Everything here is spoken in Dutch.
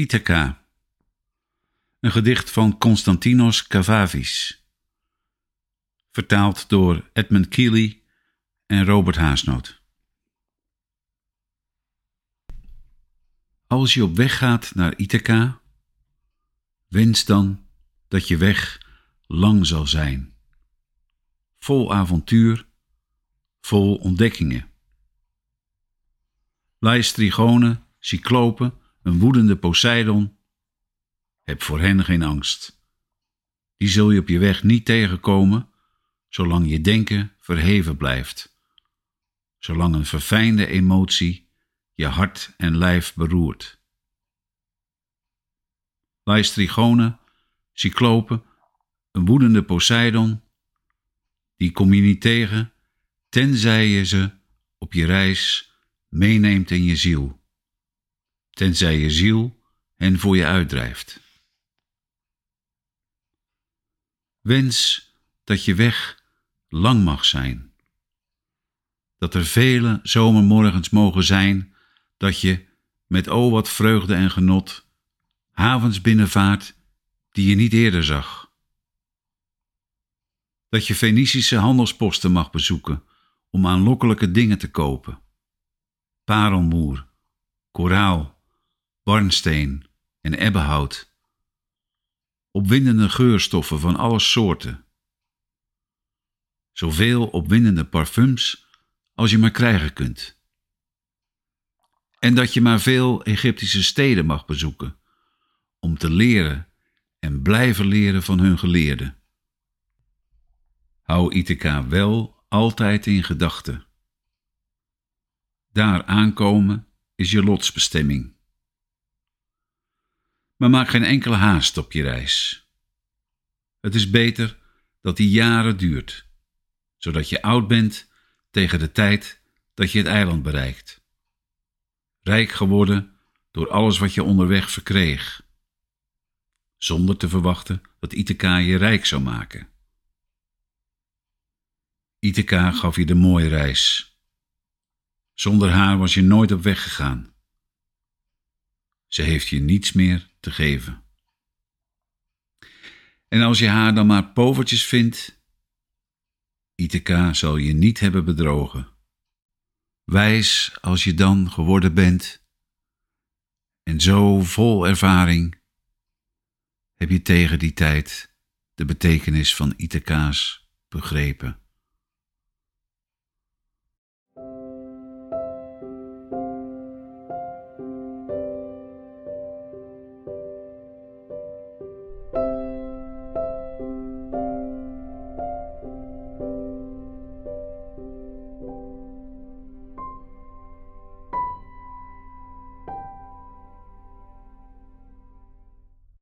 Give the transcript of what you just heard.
Ithaca. Een gedicht van Konstantinos Kavavis. Vertaald door Edmund Keeley en Robert Haasnoot. Als je op weg gaat naar Ithaca, wens dan dat je weg lang zal zijn. Vol avontuur, vol ontdekkingen. Leistrigonen, cyclopen, een woedende Poseidon. Heb voor hen geen angst. Die zul je op je weg niet tegenkomen, zolang je denken verheven blijft. Zolang een verfijnde emotie je hart en lijf beroert. Leistrigonen, cyclopen, een woedende Poseidon, die kom je niet tegen, tenzij je ze op je reis meeneemt in je ziel tenzij je ziel hen voor je uitdrijft. Wens dat je weg lang mag zijn. Dat er vele zomermorgens mogen zijn dat je met o wat vreugde en genot havens binnenvaart die je niet eerder zag. Dat je Fenicische handelsposten mag bezoeken om aanlokkelijke dingen te kopen. Parelmoer, koraal, barnsteen en ebbenhout. Opwindende geurstoffen van alle soorten. Zoveel opwindende parfums als je maar krijgen kunt. En dat je maar veel Egyptische steden mag bezoeken om te leren en blijven leren van hun geleerden. Hou Ithaca wel altijd in gedachten. Daar aankomen is je lotsbestemming maar maak geen enkele haast op je reis. Het is beter dat die jaren duurt, zodat je oud bent tegen de tijd dat je het eiland bereikt. Rijk geworden door alles wat je onderweg verkreeg, zonder te verwachten dat Ithaca je rijk zou maken. Ithaca gaf je de mooie reis. Zonder haar was je nooit op weg gegaan. Ze heeft je niets meer te geven. En als je haar dan maar povertjes vindt, Ithaca zal je niet hebben bedrogen. Wijs als je dan geworden bent, en zo vol ervaring, heb je tegen die tijd de betekenis van Ithaca's begrepen.